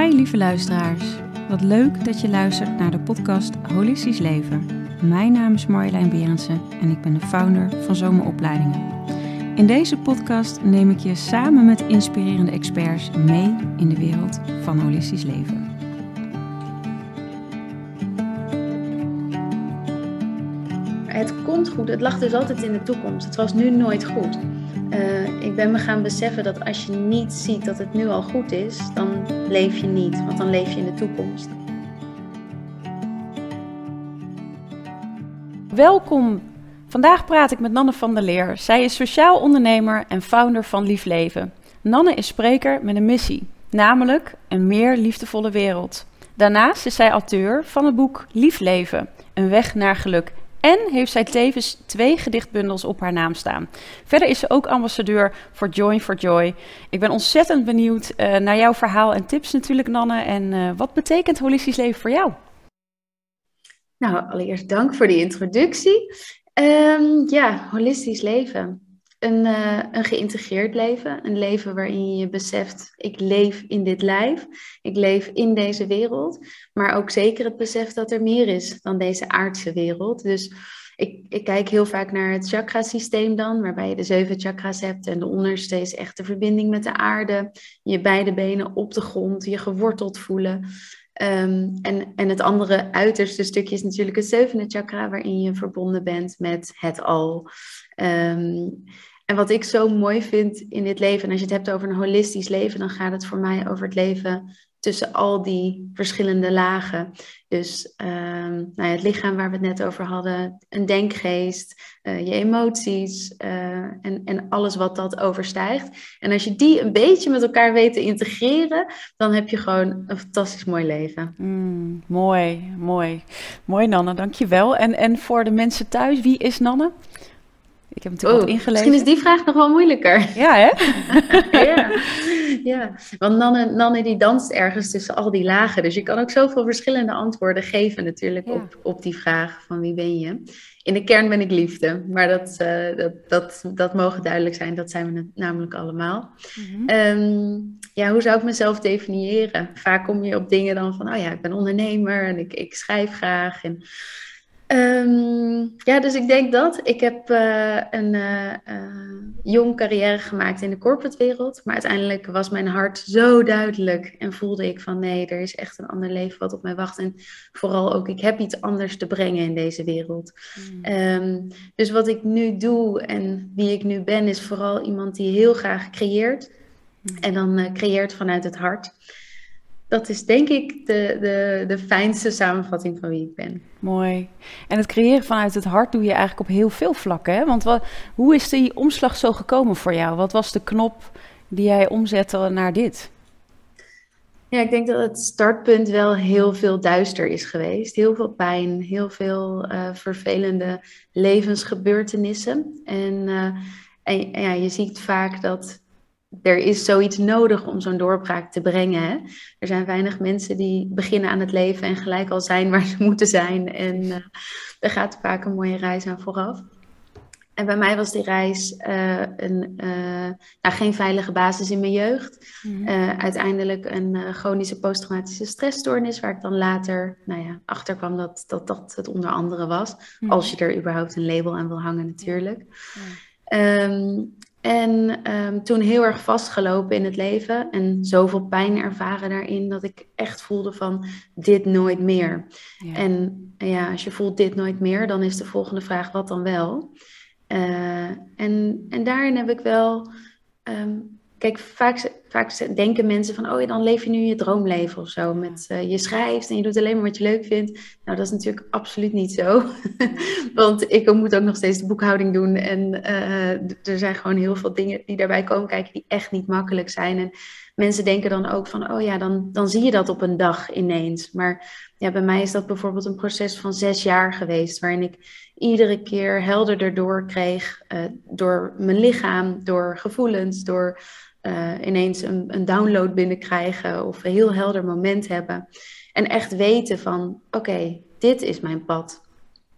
Hi lieve luisteraars. Wat leuk dat je luistert naar de podcast Holistisch Leven. Mijn naam is Marjolein Berendsen en ik ben de founder van Zomeropleidingen. In deze podcast neem ik je samen met inspirerende experts mee in de wereld van holistisch leven. Het komt goed. Het lag dus altijd in de toekomst. Het was nu nooit goed. Uh, ik ben me gaan beseffen dat als je niet ziet dat het nu al goed is, dan leef je niet, want dan leef je in de toekomst. Welkom. Vandaag praat ik met Nanne van der Leer. Zij is sociaal ondernemer en founder van Lief Leven. Nanne is spreker met een missie, namelijk een meer liefdevolle wereld. Daarnaast is zij auteur van het boek Lief Leven, een weg naar geluk en heeft zij tevens twee gedichtbundels op haar naam staan. Verder is ze ook ambassadeur voor Join for Joy. Ik ben ontzettend benieuwd uh, naar jouw verhaal en tips natuurlijk, Nanne. En uh, wat betekent holistisch leven voor jou? Nou, allereerst dank voor die introductie. Um, ja, holistisch leven een, uh, een geïntegreerd leven. Een leven waarin je beseft, ik leef in dit lijf. Ik leef in deze wereld. Maar ook zeker het besef dat er meer is dan deze aardse wereld. Dus ik, ik kijk heel vaak naar het chakrasysteem dan, waarbij je de zeven chakras hebt. En de onderste is echt de verbinding met de aarde. Je beide benen op de grond, je geworteld voelen. Um, en, en het andere uiterste stukje is natuurlijk het zevende chakra, waarin je verbonden bent met het al. Um, en wat ik zo mooi vind in dit leven, en als je het hebt over een holistisch leven, dan gaat het voor mij over het leven tussen al die verschillende lagen. Dus ehm, nou ja, het lichaam waar we het net over hadden, een denkgeest, uh, je emoties uh, en, en alles wat dat overstijgt. En als je die een beetje met elkaar weet te integreren, dan heb je gewoon een fantastisch mooi leven. Mm, mooi, mooi. Mooi Nanne, dankjewel. En, en voor de mensen thuis, wie is Nanne? Ik heb natuurlijk oh, wat ingelezen. Misschien is die vraag nog wel moeilijker. Ja, hè? ja. ja, want Nanne, Nanne die danst ergens tussen al die lagen. Dus je kan ook zoveel verschillende antwoorden geven natuurlijk op, op die vraag van wie ben je. In de kern ben ik liefde, maar dat, uh, dat, dat, dat mogen duidelijk zijn. Dat zijn we namelijk allemaal. Mm -hmm. ja, hoe zou ik mezelf definiëren? Vaak kom je op dingen dan van, oh ja, ik ben ondernemer en ik, ik schrijf graag en... Um, ja, dus ik denk dat. Ik heb uh, een uh, uh, jong carrière gemaakt in de corporate wereld. Maar uiteindelijk was mijn hart zo duidelijk. En voelde ik van nee, er is echt een ander leven wat op mij wacht. En vooral ook, ik heb iets anders te brengen in deze wereld. Mm. Um, dus wat ik nu doe en wie ik nu ben, is vooral iemand die heel graag creëert. Mm. En dan creëert vanuit het hart dat is denk ik de, de, de fijnste samenvatting van wie ik ben. Mooi. En het creëren vanuit het hart doe je eigenlijk op heel veel vlakken. Hè? Want wat, hoe is die omslag zo gekomen voor jou? Wat was de knop die jij omzette naar dit? Ja, ik denk dat het startpunt wel heel veel duister is geweest. Heel veel pijn, heel veel uh, vervelende levensgebeurtenissen. En, uh, en ja, je ziet vaak dat er is zoiets nodig om zo'n doorbraak te brengen. Hè? Er zijn weinig mensen die beginnen aan het leven en gelijk al zijn waar ze moeten zijn. En uh, er gaat vaak een mooie reis aan vooraf. En bij mij was die reis uh, een, uh, nou, geen veilige basis in mijn jeugd. Mm -hmm. uiteindelijk een chronische posttraumatische stressstoornis, waar ik dan later nou ja, achter kwam dat, dat dat het onder andere was. Mm -hmm. Als je er überhaupt een label aan wil hangen, natuurlijk. Um, en um, toen heel erg vastgelopen in het leven en zoveel pijn ervaren daarin dat ik echt voelde van dit nooit meer. Ja. En ja, als je voelt dit nooit meer, dan is de volgende vraag wat dan wel? Uh, en, en daarin heb ik wel um, Kijk, vaak, vaak denken mensen van, oh ja, dan leef je nu je droomleven of zo. Met, uh, je schrijft en je doet alleen maar wat je leuk vindt. Nou, dat is natuurlijk absoluut niet zo. Want ik moet ook nog steeds de boekhouding doen. En uh, er zijn gewoon heel veel dingen die daarbij komen kijken die echt niet makkelijk zijn. En mensen denken dan ook van, oh ja, dan, dan zie je dat op een dag ineens. Maar ja, bij mij is dat bijvoorbeeld een proces van zes jaar geweest, waarin ik iedere keer helderder door kreeg uh, door mijn lichaam, door gevoelens, door uh, ineens een, een, download binnenkrijgen of een heel helder moment hebben. En echt weten van, oké, dit is mijn pad.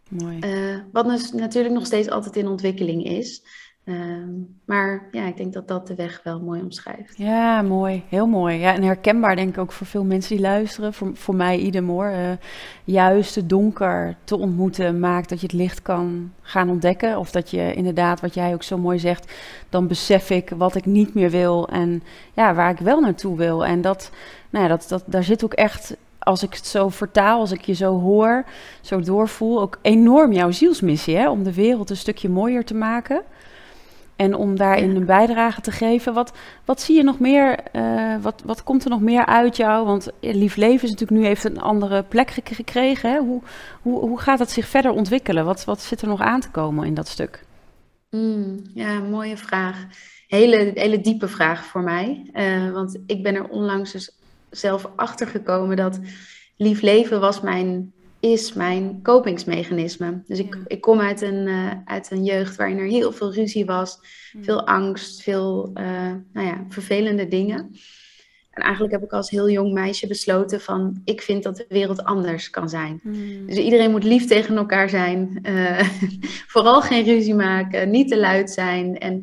Mooi. Uh, wat dus natuurlijk nog steeds altijd in ontwikkeling is. Ehm, maar ja, ik denk dat dat de weg wel mooi omschrijft. Ja, mooi. Heel mooi. Ja, en herkenbaar denk ik ook voor veel mensen die luisteren. Voor, voor mij idem hoor. Uh, juist het donker te ontmoeten maakt dat je het licht kan gaan ontdekken. Of dat je inderdaad, wat jij ook zo mooi zegt, dan besef ik wat ik niet meer wil. En ja, waar ik wel naartoe wil. En dat, nou ja, dat, dat, daar zit ook echt als ik het zo vertaal, als ik je zo hoor, zo doorvoel, ook enorm jouw zielsmissie, hè? om de wereld een stukje mooier te maken. En om daarin een bijdrage te geven. Wat, wat zie je nog meer? Uh, wat, wat komt er nog meer uit jou? Want Lief Leven is natuurlijk nu heeft een andere plek gekregen. Hè? Hoe, hoe, hoe gaat het zich verder ontwikkelen? Wat, wat zit er nog aan te komen in dat stuk? Mm, ja, mooie vraag. Hele, hele diepe vraag voor mij. Uh, want ik ben er onlangs dus zelf achter gekomen dat Lief Leven was mijn is mijn kopingsmechanisme. Dus ik, ik kom uit een, uh, uit een jeugd waarin er heel veel ruzie was, veel angst, veel uh, nou ja, vervelende dingen. En eigenlijk heb ik als heel jong meisje besloten van, ik vind dat de wereld anders kan zijn. Dus iedereen moet lief tegen elkaar zijn, uh, vooral geen ruzie maken, niet te luid zijn. En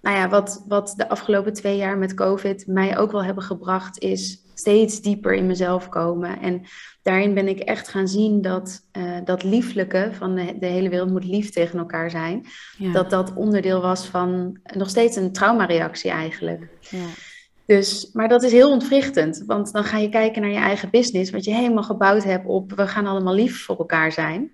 nou ja, wat, wat de afgelopen twee jaar met COVID mij ook wel hebben gebracht, is steeds dieper in mezelf komen. En daarin ben ik echt gaan zien dat uh, dat lieflijke van de, de, hele wereld moet lief tegen elkaar zijn. Dat dat onderdeel was van nog steeds een traumareactie eigenlijk. Ja. Dus, maar dat is heel ontwrichtend, want dan ga je kijken naar je eigen business, wat je helemaal gebouwd hebt op we gaan allemaal lief voor elkaar zijn.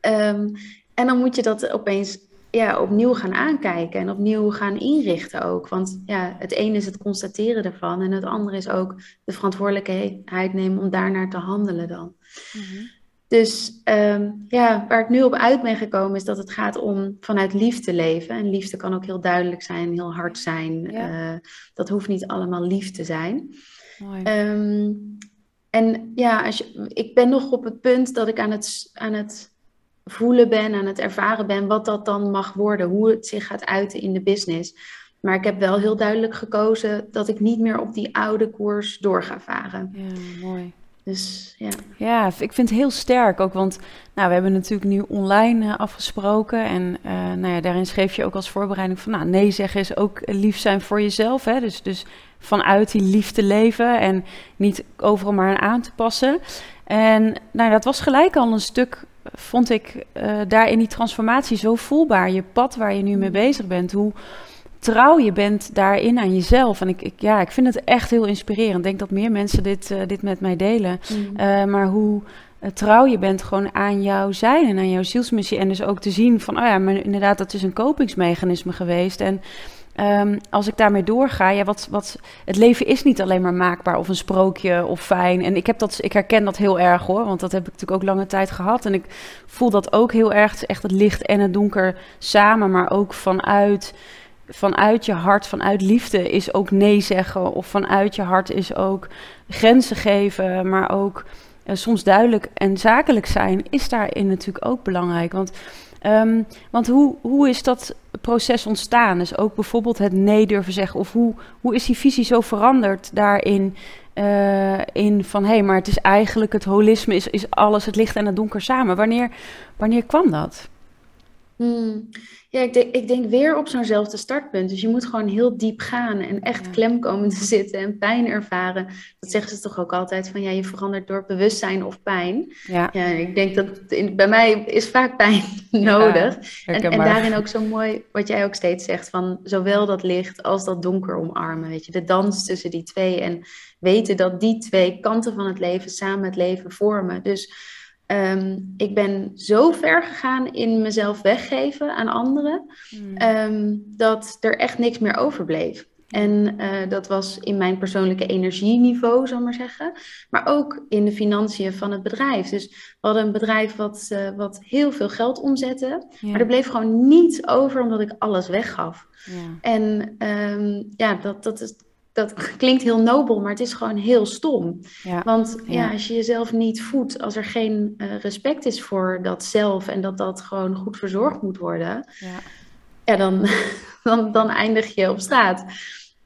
Um, en dan moet je dat opeens ja, opnieuw gaan aankijken en opnieuw gaan inrichten ook. Want ja, het ene is het constateren ervan en het andere is ook de verantwoordelijkheid nemen om daarnaar te handelen dan. Mhm. Dus ehm, ja, waar ik nu op uit ben gekomen is dat het gaat om vanuit liefde leven. En liefde kan ook heel duidelijk zijn, heel hard zijn. Eh, dat hoeft niet allemaal lief te zijn. Mooi. Ehm, en ja, als je, ik ben nog op het punt dat ik aan het, aan het voelen ben, aan het ervaren ben, wat dat dan mag worden, hoe het zich gaat uiten in de business. Maar ik heb wel heel duidelijk gekozen dat ik niet meer op die oude koers door ga varen. Ja, mooi. Dus ja. Ja, ik vind het heel sterk ook, want nou, we hebben natuurlijk nu online uh, afgesproken. En uh, nou ja, daarin schreef je ook als voorbereiding van, nou, nee zeggen is ook lief zijn voor jezelf. Hè? Dus, dus vanuit die liefde leven en niet overal maar aan te passen. En nou, dat was gelijk al een stuk vond ik uh, daar in die transformatie zo voelbaar. Je pad waar je nu mee bezig bent. Hoe trouw je bent daarin aan jezelf. En ik, ik ja, ik vind het echt heel inspirerend. Ik denk dat meer mensen dit, uh, dit met mij delen. Mm. Uh, maar hoe trouw je bent gewoon aan jouw zijn en aan jouw zielsmissie. En dus ook te zien van, oh ja, maar inderdaad, dat is een kopingsmechanisme geweest. En Um, als ik daarmee doorga, ja, wat, wat, het leven is niet alleen maar maakbaar of een sprookje of fijn. En ik, heb dat, ik herken dat heel erg hoor, want dat heb ik natuurlijk ook lange tijd gehad. En ik voel dat ook heel erg. Het echt het licht en het donker samen, maar ook vanuit, vanuit je hart, vanuit liefde is ook nee zeggen. Of vanuit je hart is ook grenzen geven, maar ook uh, soms duidelijk en zakelijk zijn, is daarin natuurlijk ook belangrijk. Want Um, want hoe, hoe is dat proces ontstaan? Dus ook bijvoorbeeld het nee durven zeggen. Of hoe, hoe is die visie zo veranderd daarin? Uh, in van hé, hey, maar het is eigenlijk het holisme, is, is alles, het licht en het donker samen. Wanneer, wanneer kwam dat? Hmm. Ja, ik denk, ik denk weer op zo'nzelfde startpunt. Dus je moet gewoon heel diep gaan en echt klem komen te zitten en pijn ervaren. Dat zeggen ze toch ook altijd van ja, je verandert door bewustzijn of pijn. Ja, ja ik denk dat in, bij mij is vaak pijn nodig. en, en daarin ook zo mooi wat jij ook steeds zegt van zowel dat licht als dat donker omarmen. Weet je, de dans tussen die twee en weten dat die twee kanten van het leven samen het leven vormen. Dus Um, ik ben zo ver gegaan in mezelf weggeven aan anderen, hmm. um, dat er echt niks meer overbleef. En uh, dat was in mijn persoonlijke energieniveau, zal ik maar zeggen. Maar ook in de financiën van het bedrijf. Dus we hadden een bedrijf wat, uh, wat heel veel geld omzette. Ja. Maar er bleef gewoon niets over omdat ik alles weggaf. Ja. En um, ja, dat, dat is dat klinkt heel nobel, maar het is gewoon heel stom. Ja, Want ja, als je jezelf niet voedt, als er geen uh, respect is voor dat zelf en dat dat gewoon goed verzorgd moet worden, ja, ja dan, dan, dan eindig je op straat.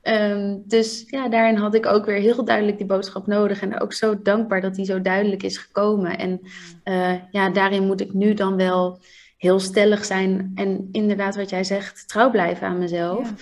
Um, dus ja, daarin had ik ook weer heel duidelijk die boodschap nodig en ook zo dankbaar dat die zo duidelijk is gekomen. En uh, ja, daarin moet ik nu dan wel heel stellig zijn en inderdaad wat jij zegt, trouw blijven aan mezelf.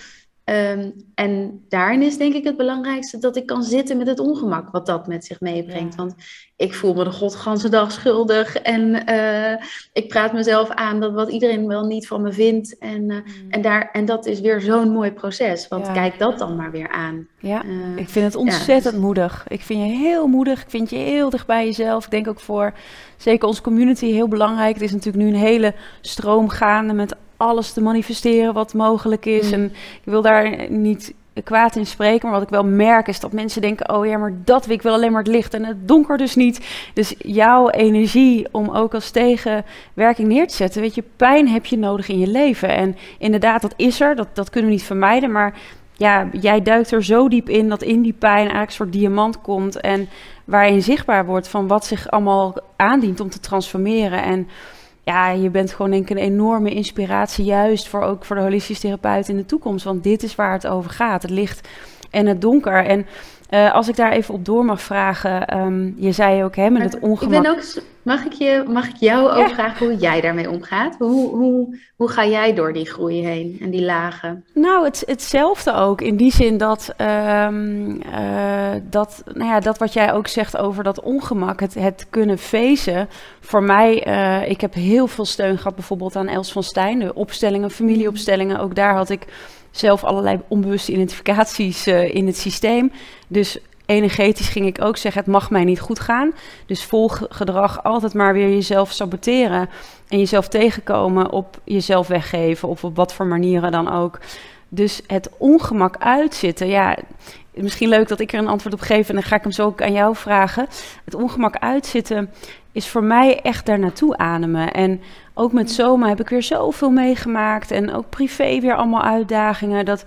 Ehm, en daarin is denk ik het belangrijkste dat ik kan zitten met het ongemak wat dat met zich meebrengt. Want ik voel me de godganse dag schuldig en uh, ik praat mezelf aan dat wat iedereen wel niet van me vindt. En, uh, en, daar, en dat is weer zo'n mooi proces, want kijk dat dan maar weer aan. Ja, uh, ik vind het ontzettend ja. moedig. Ik vind je heel moedig, ik vind je heel dicht bij jezelf. Ik denk ook voor zeker onze community heel belangrijk. Het is natuurlijk nu een hele stroom gaande met alles te manifesteren wat mogelijk is. Mm. En ik wil daar niet kwaad in spreken, maar wat ik wel merk is dat mensen denken: oh ja, maar dat wil ik wil alleen maar het licht en het donker dus niet. Dus jouw energie om ook als tegenwerking neer te zetten, weet je, pijn heb je nodig in je leven. En inderdaad, dat is er, dat, dat kunnen we niet vermijden, maar ja, jij duikt er zo diep in dat in die pijn eigenlijk een soort diamant komt en waarin zichtbaar wordt van wat zich allemaal aandient om te transformeren. En ja, je bent gewoon denk ik een enorme inspiratie, juist voor ook voor de holistisch therapeut in de toekomst. Want dit is waar het over gaat: het licht en het donker. En uh, als ik daar even op door mag vragen, um, je zei ook hè, met het ongemak. Ik ben ook, mag, ik je, mag ik jou ook ja. vragen hoe jij daarmee omgaat? Hoe, hoe, hoe ga jij door die groei heen en die lagen? Nou, het, hetzelfde ook. In die zin dat, um, uh, dat, nou ja, dat wat jij ook zegt over dat ongemak, het, het kunnen feesten. Voor mij, uh, ik heb heel veel steun gehad bijvoorbeeld aan Els van Stijn, de opstellingen, familieopstellingen. Ook daar had ik zelf allerlei onbewuste identificaties uh, in het systeem. Dus energetisch ging ik ook zeggen: het mag mij niet goed gaan. Dus volg gedrag altijd maar weer jezelf saboteren en jezelf tegenkomen op jezelf weggeven of op wat voor manieren dan ook. Dus het ongemak uitzitten, ja, misschien leuk dat ik er een antwoord op geef en dan ga ik hem zo ook aan jou vragen. Het ongemak uitzitten is voor mij echt daar naartoe ademen. En ook met zomer heb ik weer zoveel meegemaakt. En ook privé weer allemaal uitdagingen. Dat,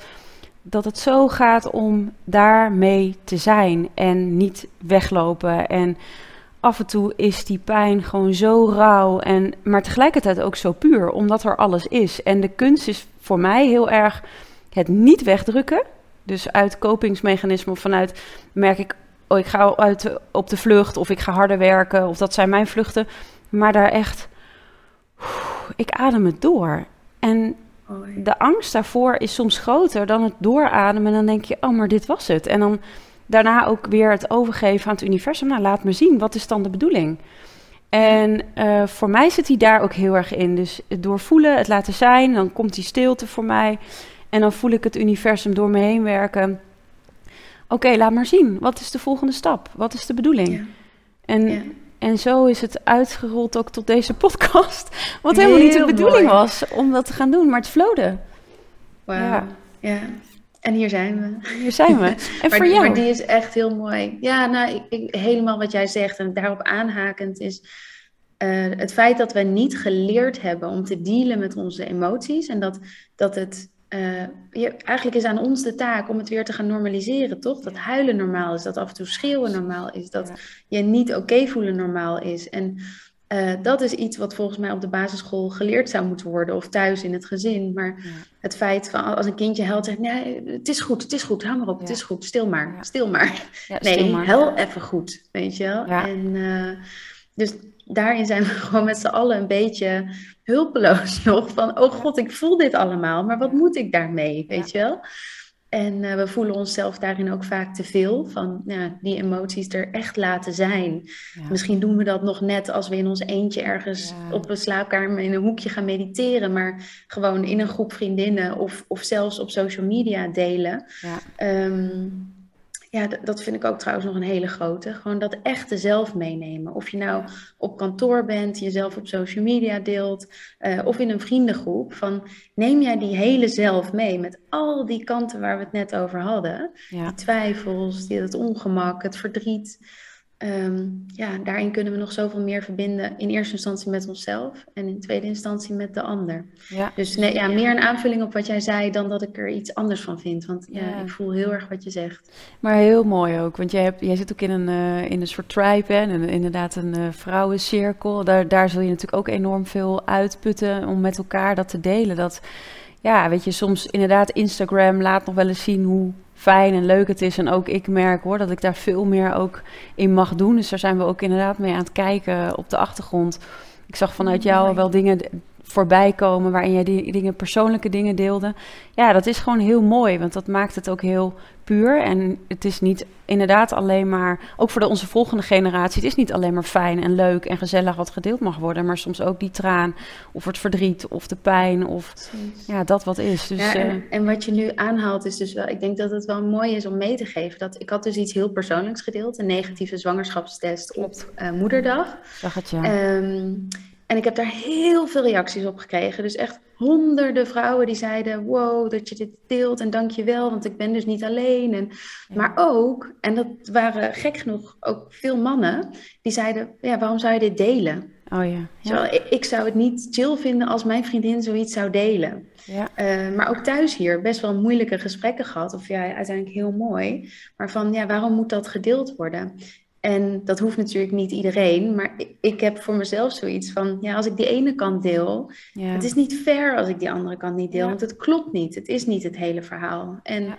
dat het zo gaat om daarmee te zijn en niet weglopen. En af en toe is die pijn gewoon zo rauw. En, maar tegelijkertijd ook zo puur, omdat er alles is. En de kunst is voor mij heel erg het niet wegdrukken. Dus uit kopingsmechanismen vanuit merk ik, oh, ik ga uit op de vlucht of ik ga harder werken of dat zijn mijn vluchten. Maar daar echt, ik adem het door. En de angst daarvoor is soms groter dan het doorademen. En dan denk je, oh, maar dit was het. En dan daarna ook weer het overgeven aan het universum. Nou, laat me zien, wat is dan de bedoeling? En uh, voor mij zit hij daar ook heel erg in. Dus het doorvoelen, het laten zijn, dan komt die stilte voor mij. En dan voel ik het universum door me heen werken. Oké, laat maar zien. Wat is de volgende stap? Wat is de bedoeling? Ja. En, ja. en zo is het uitgerold ook tot deze podcast. Wat helemaal niet de bedoeling mooi. was om dat te gaan doen, maar het flowde. Wauw. Ja. ja. En hier zijn we. Hier zijn we. En maar, voor jou? Maar die is echt heel mooi. Ja, nou, ik, ik, helemaal wat jij zegt en daarop aanhakend is... Uh, het feit dat we niet geleerd hebben om te dealen met onze emoties... en dat, dat het uh, je, eigenlijk is aan ons de taak om het weer te gaan normaliseren, toch? Dat huilen normaal is, dat af en toe schreeuwen normaal is, dat ja. je niet oké okay voelen normaal is. En uh, dat is iets wat volgens mij op de basisschool geleerd zou moeten worden, of thuis in het gezin. Maar ja. het feit van als een kindje huilt, zegt: Nee, het is goed, het is goed, hou maar op, ja. het is goed, stil maar, stil maar. nee, stil maar. even goed, weet je wel. En uh, dus daarin zijn we gewoon met z'n allen een beetje hulpeloos nog. Van, oh god, ik voel dit allemaal, maar wat moet ik daarmee, weet je wel? En uh, we voelen onszelf daarin ook vaak te veel. Van ja, die emoties er echt laten zijn. Ja. Misschien doen we dat nog net als we in ons eentje ergens ja. op een slaapkamer in een hoekje gaan mediteren. Maar gewoon in een groep vriendinnen of, of zelfs op social media delen. Um, ja, dat vind ik ook trouwens nog een hele grote. Gewoon dat echte zelf meenemen. Of je nou op kantoor bent, jezelf op social media deelt, uh, of in een vriendengroep. Van neem jij die hele zelf mee met al die kanten waar we het net over hadden. Ja. Die twijfels, die, het ongemak, het verdriet. Um, ja, daarin kunnen we nog zoveel meer verbinden. In eerste instantie met onszelf en in tweede instantie met de ander. Ja. Dus nee, ja, meer een aanvulling op wat jij zei dan dat ik er iets anders van vind. Want ja, ja. ik voel heel erg wat je zegt. Maar heel mooi ook, want jij, hebt, jij zit ook in een, uh, in een soort tribe hè, en inderdaad een uh, vrouwencirkel. Daar, daar zul je natuurlijk ook enorm veel uitputten om met elkaar dat te delen. Dat, ja, weet je, soms inderdaad Instagram laat nog wel eens zien hoe fijn en leuk het is. En ook ik merk hoor dat ik daar veel meer ook in mag doen. Dus daar zijn we ook inderdaad mee aan het kijken op de achtergrond. Ik zag vanuit jou wel dingen voorbij komen waarin jij die dingen, persoonlijke dingen deelde. Ja, dat is gewoon heel mooi, want dat maakt het ook heel puur. En het is niet inderdaad alleen maar, ook voor de, onze volgende generatie, het is niet alleen maar fijn en leuk en gezellig wat gedeeld mag worden, maar soms ook die traan of het verdriet of de pijn of ja, dat wat is. Dus, ja, en, eh, en, wat je nu aanhaalt is dus wel, ik denk dat het wel mooi is om mee te geven. Dat, ik had dus iets heel persoonlijks gedeeld, een negatieve zwangerschapstest op uh, moederdag. Zag het ja. Um, en ik heb daar heel veel reacties op gekregen. Dus echt honderden vrouwen die zeiden: Wow, dat je dit deelt en dank je wel, want ik ben dus niet alleen. En, Maar ook, en dat waren gek genoeg ook veel mannen, die zeiden: Ja, waarom zou je dit delen? Oh ja. ja. ik, ik, zou het niet chill vinden als mijn vriendin zoiets zou delen. Ja. Uh, maar ook thuis hier best wel moeilijke gesprekken gehad. Of ja, uiteindelijk heel mooi. Maar van ja, waarom moet dat gedeeld worden? En dat hoeft natuurlijk niet iedereen, maar ik, heb voor mezelf zoiets van, ja, als ik die ene kant deel, het is niet fair als ik die andere kant niet deel, want het klopt niet. Het is niet het hele verhaal. En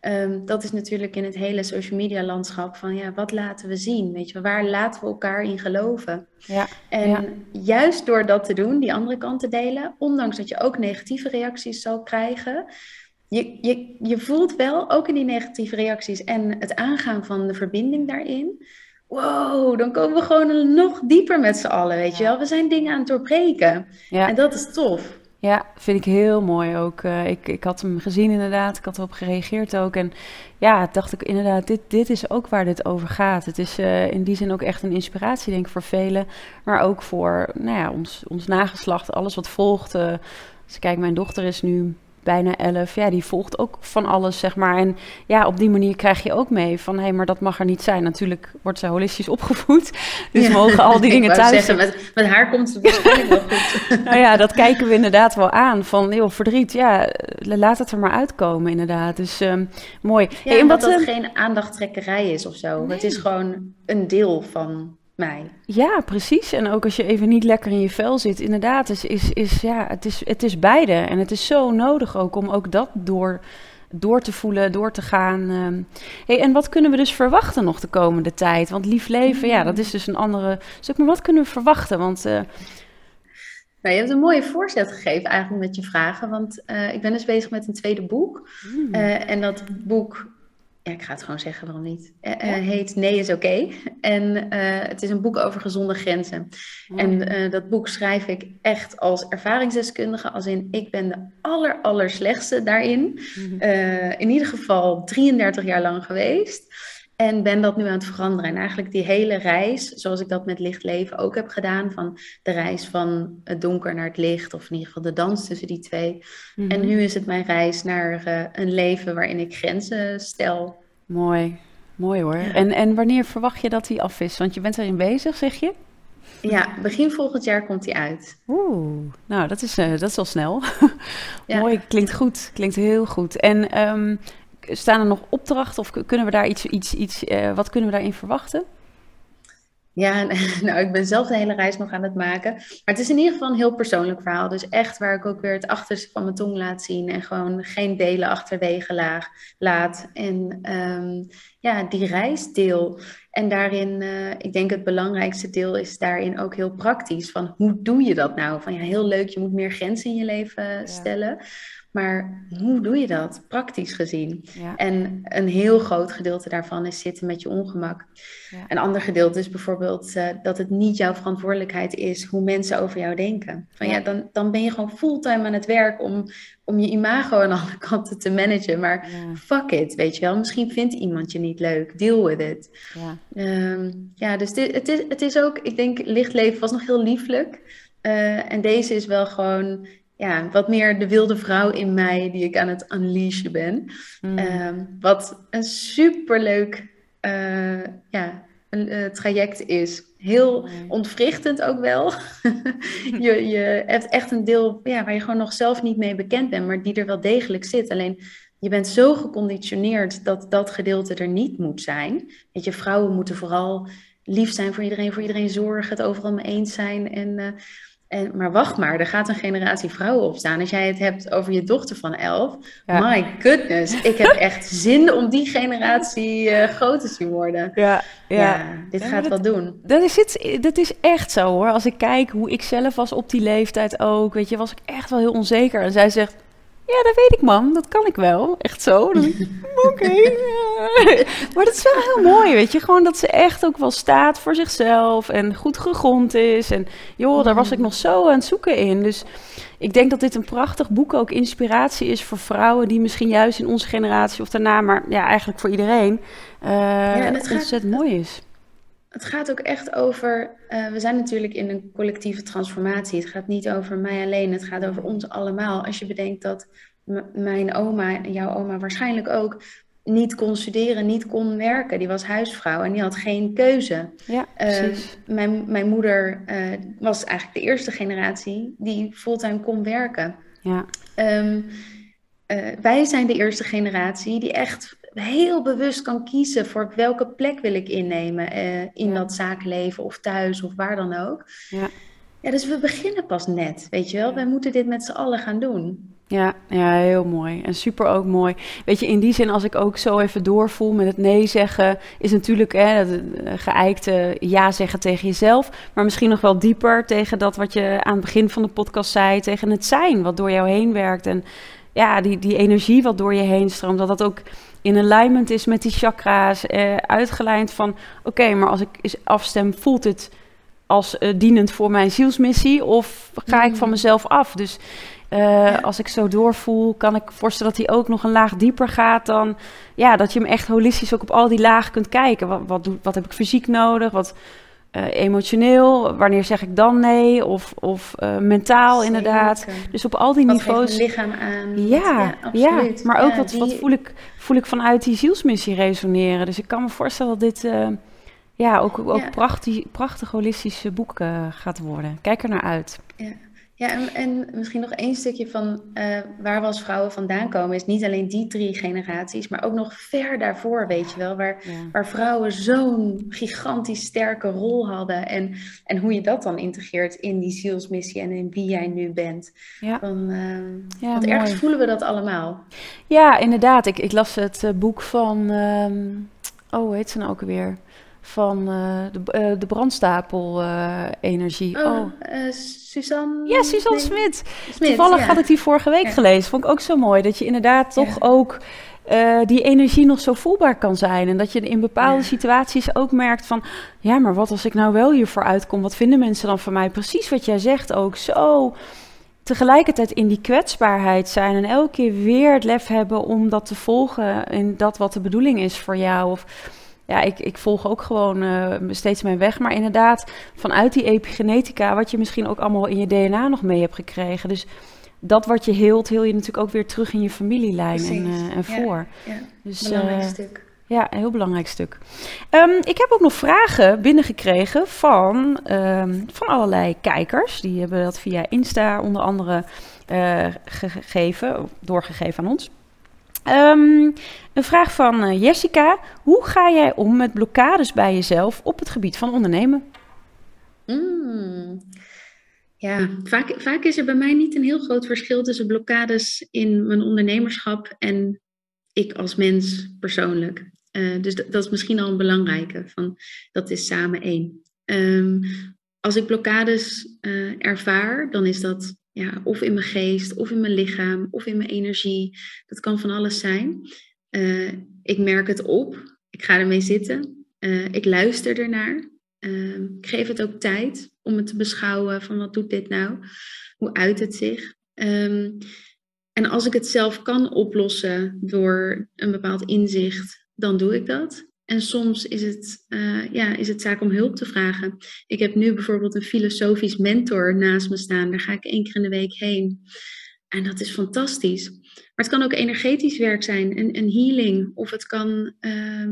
ehm, dat is natuurlijk in het hele social media landschap van, ja, wat laten we zien? Weet je, waar laten we elkaar in geloven? Ja. En juist door dat te doen, die andere kant te delen, ondanks dat je ook negatieve reacties zal krijgen, je, je, je voelt wel ook in die negatieve reacties en het aangaan van de verbinding daarin wow, dan komen we gewoon nog dieper met z'n allen, weet je wel. We zijn dingen aan het doorbreken. Ja. En dat is tof. Ja, vind ik heel mooi ook. Uh, ik, ik had hem gezien inderdaad, ik had erop gereageerd ook. En ja, dacht ik inderdaad, dit, dit is ook waar dit over gaat. Het is uh, in die zin ook echt een inspiratie, denk ik, voor velen. Maar ook voor nou ja, ons, ons nageslacht, alles wat volgt. Uh, als ik kijk, mijn dochter is nu bijna elf, ja, die volgt ook van alles, zeg maar. En ja, op die manier krijg je ook mee van, hé, hey, maar dat mag er niet zijn. Natuurlijk wordt ze holistisch opgevoed, dus mogen al die dingen thuis... Zeggen, met, met haar komt het waarschijnlijk wel goed. nou ja, dat kijken we inderdaad wel aan, van, heel verdriet, ja, laat het er maar uitkomen, inderdaad. Dus um, mooi. Ja, hey, en wat, dat het ehm, geen aandachttrekkerij is of zo. Het is gewoon een deel van mij. Ja, precies. En ook als je even niet lekker in je vel zit, inderdaad, is, is, is, ja, het, is, het is beide. En het is zo nodig ook om ook dat door, door te voelen, door te gaan. Ehm. Hey, en wat kunnen we dus verwachten nog de komende tijd? Want lief leven, ja, dat is dus een andere stuk. Maar wat kunnen we verwachten? Want... Uh, nou, je hebt een mooie voorzet gegeven eigenlijk met je vragen. Want uh, ik ben dus bezig met een tweede boek. Uh, en dat boek ja, ik ga het gewoon zeggen, waarom niet? Uh, heet Nee is oké. En uh, het is een boek over gezonde grenzen. En uh, dat boek schrijf ik echt als ervaringsdeskundige, als in ik ben de aller, aller slechtste daarin. Mhm. in ieder geval 33 jaar lang geweest. En ben dat nu aan het veranderen. En eigenlijk die hele reis, zoals ik dat met licht leven ook heb gedaan, van de reis van het donker naar het licht, of in ieder geval de dans tussen die twee. En mhm. nu is het mijn reis naar uh, een leven waarin ik grenzen stel. Mooi, mooi hoor. En, en wanneer verwacht je dat hij af is? Want je bent erin bezig, zeg je? Ja, begin volgend jaar komt hij uit. Oeh, nou dat is, uh, dat is al snel. Mooi, klinkt goed, klinkt heel goed. En um, staan er nog opdrachten of kunnen we daar iets, iets, iets uh, wat kunnen we daarin verwachten? Ja, nou, ik ben zelf de hele reis nog aan het maken. Maar het is in ieder geval een heel persoonlijk verhaal. Dus echt waar ik ook weer het achterste van mijn tong laat zien. En gewoon geen delen achterwege laag, laat. En um, ja, die reis deel. En daarin, uh, ik denk het belangrijkste deel is daarin ook heel praktisch. Van hoe doe je dat nou? Van ja, heel leuk, je moet meer grenzen in je leven stellen. Maar hoe doe je dat, praktisch gezien? En een heel groot gedeelte daarvan is zitten met je ongemak. Ja. Een ander gedeelte is bijvoorbeeld uh, dat het niet jouw verantwoordelijkheid is hoe mensen over jou denken. Van ja, dan, dan ben je gewoon fulltime aan het werk om, om je imago aan alle kanten te managen. Maar fuck it, weet je wel. Misschien vindt iemand je niet leuk. Deal with it. Ja, um, ja dus dit, het, is, het is ook, ik denk, lichtleven was nog heel lieflijk. Uh, en deze is wel gewoon ja, wat meer de wilde vrouw in mij die ik aan het unleashen ben. Mm. Um, wat een superleuk uh, ja, een, uh, traject is. Heel ontwrichtend ook wel. je, je hebt echt een deel ja, waar je gewoon nog zelf niet mee bekend bent, maar die er wel degelijk zit. Alleen je bent zo geconditioneerd dat dat gedeelte er niet moet zijn. Weet je, vrouwen moeten vooral lief zijn voor iedereen, voor iedereen zorgen, het overal mee eens zijn. En uh, En, maar wacht maar, er gaat een generatie vrouwen opstaan. Als jij het hebt over je dochter van elf, my goodness, ik heb echt zin om die generatie uh, groot te zien worden. Ja, ja. dit gaat wel doen. Dat is, het, dat is echt zo hoor. Als ik kijk hoe ik zelf was op die leeftijd ook, weet je, was ik echt wel heel onzeker. En zij zegt, ja, dat weet ik, man. Dat kan ik wel. Echt zo. Oké. maar dat is wel heel mooi, weet je. Gewoon dat ze echt ook wel staat voor zichzelf en goed gegrond is. En joh, daar was ik nog zo aan het zoeken in. Dus ik denk dat dit een prachtig boek ook inspiratie is voor vrouwen die misschien juist in onze generatie of daarna, maar ja, eigenlijk voor iedereen, uh, ja, ontzettend mooi is het gaat ook echt over. Uh, we zijn natuurlijk in een collectieve transformatie. Het gaat niet over mij alleen, het gaat over ons allemaal. Als je bedenkt dat mijn oma en jouw oma waarschijnlijk ook niet kon studeren, niet kon werken. Die was huisvrouw en die had geen keuze. Ja, uh, mijn, mijn moeder uh, was eigenlijk de eerste generatie die fulltime kon werken. Ja. Um, wij zijn de eerste generatie die echt heel bewust kan kiezen voor welke plek wil ik innemen uh, in dat zakenleven of thuis of waar dan ook. Ja. ja, dus we beginnen pas net, weet je wel. Wij moeten dit met z'n allen gaan doen. Ja, ja, heel mooi. En super ook mooi. Weet je, in die zin, als ik ook zo even doorvoel met het nee zeggen, is natuurlijk hè, het eh, geëikte ja zeggen tegen jezelf. Maar misschien nog wel dieper tegen dat wat je aan het begin van de podcast zei, tegen het zijn wat door jou heen werkt. En ja, die, die energie wat door je heen stroomt, dat dat ook in alignment is met die chakra's, eh, uitgelijnd van oké, maar als ik eens afstem, voelt het als uh, dienend voor mijn zielsmissie of ga ik van mm. mezelf af? Dus uh, als ik zo doorvoel, kan ik voorstellen dat hij ook nog een laag dieper gaat dan ja, dat je hem echt holistisch ook op al die lagen kunt kijken. Wat, wat, wat heb ik fysiek nodig? Wat, uh, emotioneel, wanneer zeg ik dan nee? Of, of uh, mentaal Zeker. inderdaad. Dus op al die wat niveaus. lichaam aan. Ja, ja, ja maar ook ja, wat, die... wat voel, ik, voel ik vanuit die zielsmissie resoneren. Dus ik kan me voorstellen dat dit uh, ja, ook, ook ja. prachtig, prachtig holistische boek gaat worden. Kijk er naar uit. Ja. Ja, en, en, misschien nog één stukje van uh, waar we als vrouwen vandaan komen, is niet alleen die drie generaties, maar ook nog ver daarvoor, weet je wel, waar, ja. waar vrouwen zo'n gigantisch sterke rol hadden en, en hoe je dat dan integreert in die zielsmissie en in wie jij nu bent. Ja. Van, uh, ja, want mooi. ergens voelen we dat allemaal. Ja, inderdaad. Ik, ik las het uh, boek van, um, oh, hoe heet ze nou ook weer? Van uh, de, uh, de brandstapel-energie. Uh, oh, oh. Suzanne... Ja, Suzanne Smit. Toevallig ja. had ik die vorige week ja. gelezen. Vond ik ook zo mooi. Dat je inderdaad toch ook die energie nog zo voelbaar kan zijn. En dat je in bepaalde situaties ook merkt van... Ja, maar wat als ik nou wel hiervoor uitkom? Wat vinden mensen dan van mij? Precies wat jij zegt ook. Zo tegelijkertijd in die kwetsbaarheid zijn en elke keer weer het lef hebben om dat te volgen in dat wat de bedoeling is voor jou. Of ja, ik, ik volg ook gewoon uh, steeds mijn weg. Maar inderdaad, vanuit die epigenetica, wat je misschien ook allemaal in je DNA nog mee hebt gekregen. Dus dat wat je heelt, heel je natuurlijk ook weer terug in je familielijn en, uh, en voor. Ja, ja. Dus, belangrijk uh, stuk. Ja, een heel belangrijk stuk. Um, ik heb ook nog vragen binnengekregen van, um, van allerlei kijkers. Die hebben dat via Insta onder andere gegeven, doorgegeven aan ons. Um, een vraag van uh, Jessica. Hoe ga jij om met blokkades bij jezelf op het gebied van ondernemen? Mm. Ja, vaak, vaak is er bij mij niet een heel groot verschil tussen blokkades in mijn ondernemerschap en ik als mens persoonlijk. Uh, dus dat is misschien al een belangrijke, van, dat is samen één. Um, als ik blokkades uh, ervaar, dan is dat ja, of in mijn geest, of in mijn lichaam, of in mijn energie. Dat kan van alles zijn. Uh, ik merk het op. Ik ga ermee zitten. Uh, ik luister ernaar. Uh, ik geef het ook tijd om het te beschouwen van wat doet dit nou? Hoe uit het zich? Um, en als ik het zelf kan oplossen door een bepaald inzicht, dan doe ik dat. En soms is het, uh, ja, is het zaak om hulp te vragen. Ik heb nu bijvoorbeeld een filosofisch mentor naast me staan. Daar ga ik één keer in de week heen. En dat is fantastisch. Maar het kan ook energetisch werk zijn, een, een healing. Of het kan uh,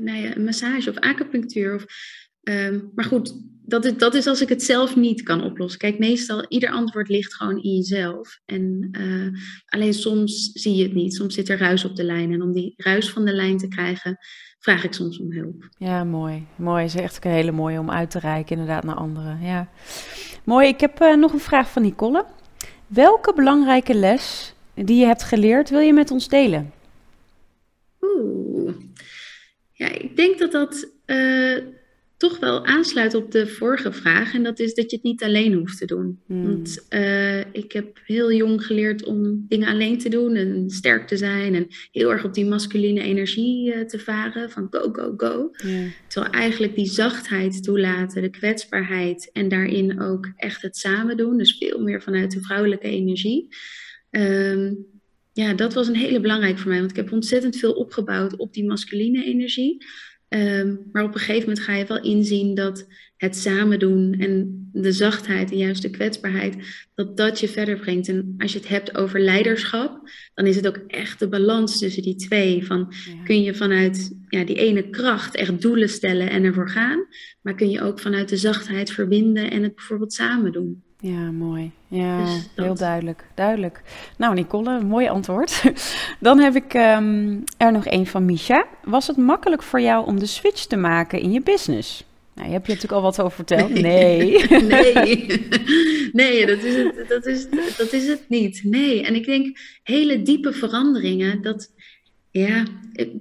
nou ja, een massage of acupunctuur. Of Ehm, maar goed, dat is, dat is als ik het zelf niet kan oplossen. Kijk, meestal, ieder antwoord ligt gewoon in jezelf. En uh, alleen soms zie je het niet. Soms zit er ruis op de lijn. En om die ruis van de lijn te krijgen, vraag ik soms om hulp. Ja, mooi. Mooi. Is echt een hele mooie om uit te reiken, inderdaad, naar anderen. Ja. Mooi. Ik heb uh, nog een vraag van Nicole. Welke belangrijke les die je hebt geleerd wil je met ons delen? Oeh. Ja, ik denk dat dat uh, toch wel aansluit op de vorige vraag. En dat is dat je het niet alleen hoeft te doen. Hmm. Want uh, ik heb heel jong geleerd om dingen alleen te doen en sterk te zijn. En heel erg op die masculine energie uh, te varen van go, go, go. Terwijl eigenlijk die zachtheid toelaten, de kwetsbaarheid en daarin ook echt het samen doen. Dus veel meer vanuit de vrouwelijke energie. Um, ja, dat was een hele belangrijk voor mij. Want ik heb ontzettend veel opgebouwd op die masculine energie. Um, maar op een gegeven moment ga je wel inzien dat het samen doen en de zachtheid en juist de kwetsbaarheid, dat dat je verder brengt. En als je het hebt over leiderschap, dan is het ook echt de balans tussen die twee. Van, Kun je vanuit ja, die ene kracht echt doelen stellen en ervoor gaan, maar kun je ook vanuit de zachtheid verbinden en het bijvoorbeeld samen doen. Ja, mooi. Ja, dus heel duidelijk. Duidelijk. Nou, Nicole, mooi antwoord. Dan heb ik um, er nog één van Misha. Was het makkelijk voor jou om de switch te maken in je business? Nou, je hebt je natuurlijk al wat over verteld. Nee. nee. nee, dat is, het, dat, is, dat is het niet. Nee. En ik denk, hele diepe veranderingen, dat, ja,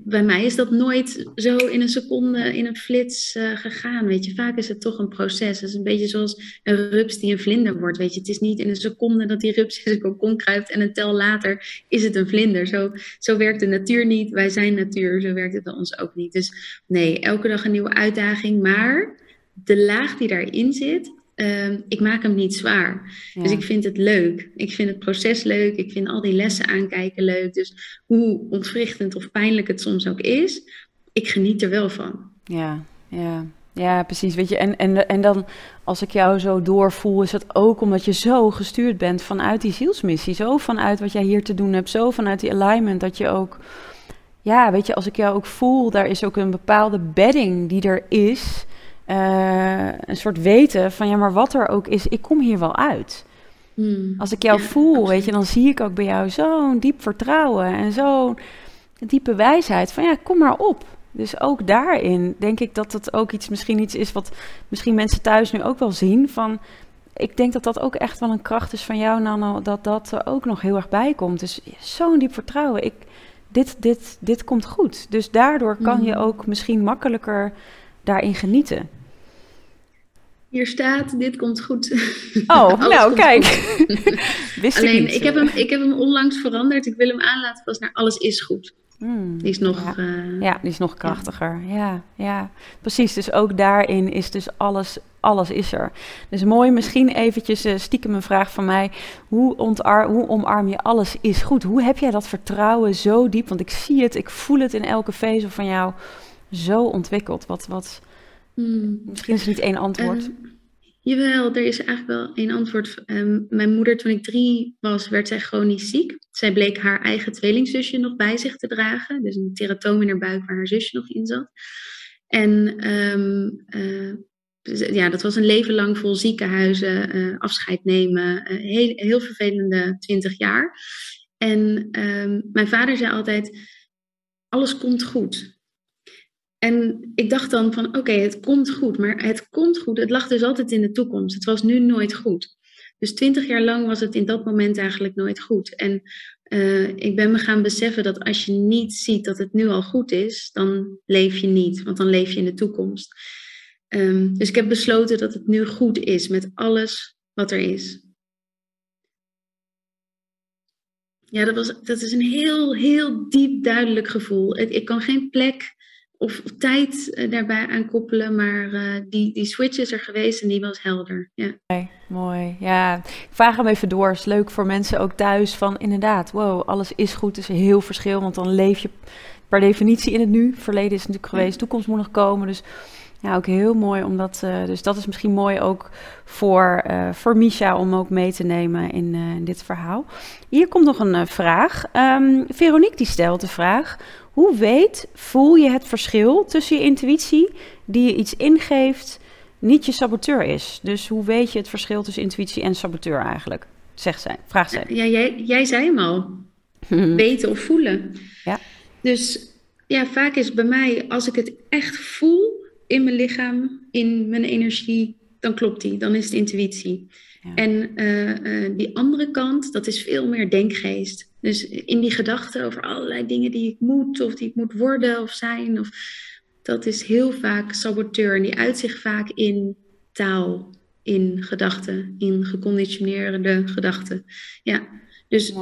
bij mij is dat nooit zo in een seconde, in een flits uh, gegaan. Weet je, vaak is het toch een proces. Het is een beetje zoals een rups die een vlinder wordt. Weet je, het is niet in een seconde dat die rups in zijn kokon kruipt en een tel later is het een vlinder. Zo, zo werkt de natuur niet. Wij zijn natuur, zo werkt het bij ons ook niet. Dus nee, elke dag een nieuwe uitdaging. Maar de laag die daarin zit, uh, ik maak hem niet zwaar. Dus ik vind het leuk. Ik vind het proces leuk. Ik vind al die lessen aankijken leuk. Dus hoe ontwrichtend of pijnlijk het soms ook is, ik geniet er wel van. Ja, ja. Ja, precies. Weet je, en, en, en dan als ik jou zo doorvoel, is het ook omdat je zo gestuurd bent vanuit die zielsmissie. Zo vanuit wat jij hier te doen hebt. Zo vanuit die alignment dat je ook. Ja, weet je, als ik jou ook voel, daar is ook een bepaalde bedding die er is. Uh, een soort weten van ja, maar wat er ook is, ik kom hier wel uit. Hmm. Als ik jou voel, weet je, dan zie ik ook bij jou zo'n diep vertrouwen en zo'n diepe wijsheid van ja, kom maar op. Dus ook daarin denk ik dat dat ook iets, misschien iets is wat misschien mensen thuis nu ook wel zien. Van, ik denk dat dat ook echt wel een kracht is van jou, Nano, dat dat er ook nog heel erg bij komt. Dus zo'n diep vertrouwen. Ik, dit, dit, dit komt goed. Dus daardoor kan je hmm. ook misschien makkelijker daarin genieten. Hier staat, dit komt goed. Oh, nou kijk. Wist Alleen, ik, ik, heb hem, ik heb hem onlangs veranderd. Ik wil hem aanlaten pas naar alles is goed. Hmm, die is nog... Ja. Uh, ja. die is nog krachtiger. Ja. ja, ja. Precies, dus ook daarin is dus alles, alles is er. Dus mooi, misschien eventjes uh, stiekem een vraag van mij. Hoe, ontar, hoe omarm je alles is goed? Hoe heb jij dat vertrouwen zo diep? Want ik zie het, ik voel het in elke vezel van jou zo ontwikkeld. Wat... wat Hmm. Misschien is er niet één antwoord. Uh, jawel, er is eigenlijk wel één antwoord. Um, mijn moeder, toen ik drie was, werd zij chronisch ziek. Zij bleek haar eigen tweelingzusje nog bij zich te dragen. Dus een teratoom in haar buik waar haar zusje nog in zat. En um, uh, ja, dat was een leven lang vol ziekenhuizen, uh, afscheid nemen. heel, heel vervelende twintig jaar. En mijn vader zei altijd, alles komt goed. En ik dacht dan van oké, het komt goed, maar het komt goed. Het lag dus altijd in de toekomst. Het was nu nooit goed. Dus twintig jaar lang was het in dat moment eigenlijk nooit goed. En uh, ik ben me gaan beseffen dat als je niet ziet dat het nu al goed is, dan leef je niet, want dan leef je in de toekomst. Um, dus ik heb besloten dat het nu goed is met alles wat er is. Ja, dat, was, dat is een heel, heel diep duidelijk gevoel. Ik kan geen plek of, tijd uh, daarbij aan koppelen. Maar uh, die, die switch is er geweest en die was helder. Ja. Okay, mooi. Ja, ik vraag hem even door. is leuk voor mensen ook thuis van inderdaad, wow, alles is goed. is een heel verschil, want dan leef je per definitie in het nu. Verleden is natuurlijk geweest, toekomst moet nog komen. Dus ja, ook heel mooi omdat. Uh, dus dat is misschien mooi ook voor, uh, voor Misha om ook mee te nemen in, uh, in dit verhaal. Hier komt nog een vraag. Um, Veronique die stelt de vraag: hoe weet, voel je het verschil tussen je intuïtie die je iets ingeeft, niet je saboteur is. Dus hoe weet je het verschil tussen intuïtie en saboteur eigenlijk? Zegt zij, vraagt zij. Ja, jij, jij zei hem al. Weten of voelen. Ja. Dus ja, vaak is bij mij, als ik het echt voel in mijn lichaam, in mijn energie, dan klopt die. Dan is het intuïtie. En eh, eh, die andere kant, dat is veel meer denkgeest. Dus in die gedachten over allerlei dingen die ik moet, of die ik moet worden of zijn, of, dat is heel vaak saboteur. En die uit zich vaak in taal, in gedachten, in geconditioneerde gedachten. Ja, dus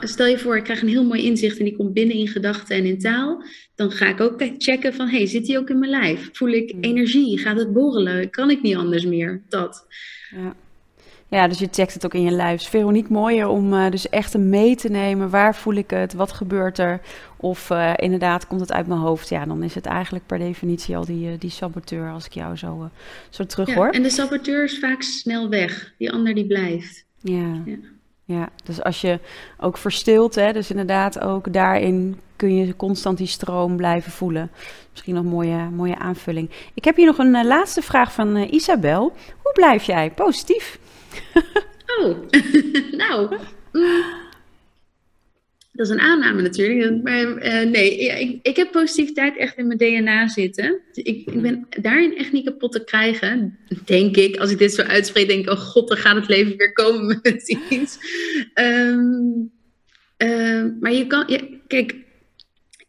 stel je voor, ik krijg een heel mooi inzicht en die komt binnen in gedachten en in taal. Dan ga ik ook checken van, hey, zit die ook in mijn lijf? Voel ik hmm. energie? Gaat het borrelen? Kan ik niet anders meer? Dat. Ja. Ja, dus je checkt het ook in je lijf. Veronique, mooier om uh, dus echt mee te nemen. Waar voel ik het? Wat gebeurt er? Of uh, inderdaad, komt het uit mijn hoofd? Ja, dan is het eigenlijk per definitie al die, uh, die saboteur als ik jou zo, zo terug ja, hoor. En de saboteur is vaak snel weg. Die ander die blijft. Ja. ja. ja. dus als je ook verstilt, hè, dus inderdaad ook daarin kun je constant die stroom blijven voelen. Misschien nog een mooie, mooie aanvulling. Ik heb hier nog een laatste vraag van Isabel. Hoe blijf jij positief? Oh, nou. Dat is een aanname natuurlijk. Maar uh, nee, ik, ik, heb positiviteit echt in mijn DNA zitten. Ik, ik, ben daarin echt niet kapot te krijgen. Denk ik. Als ik dit zo uitspreek, denk ik: oh god, dan gaat het leven weer komen met iets. Um, maar je kan, kijk,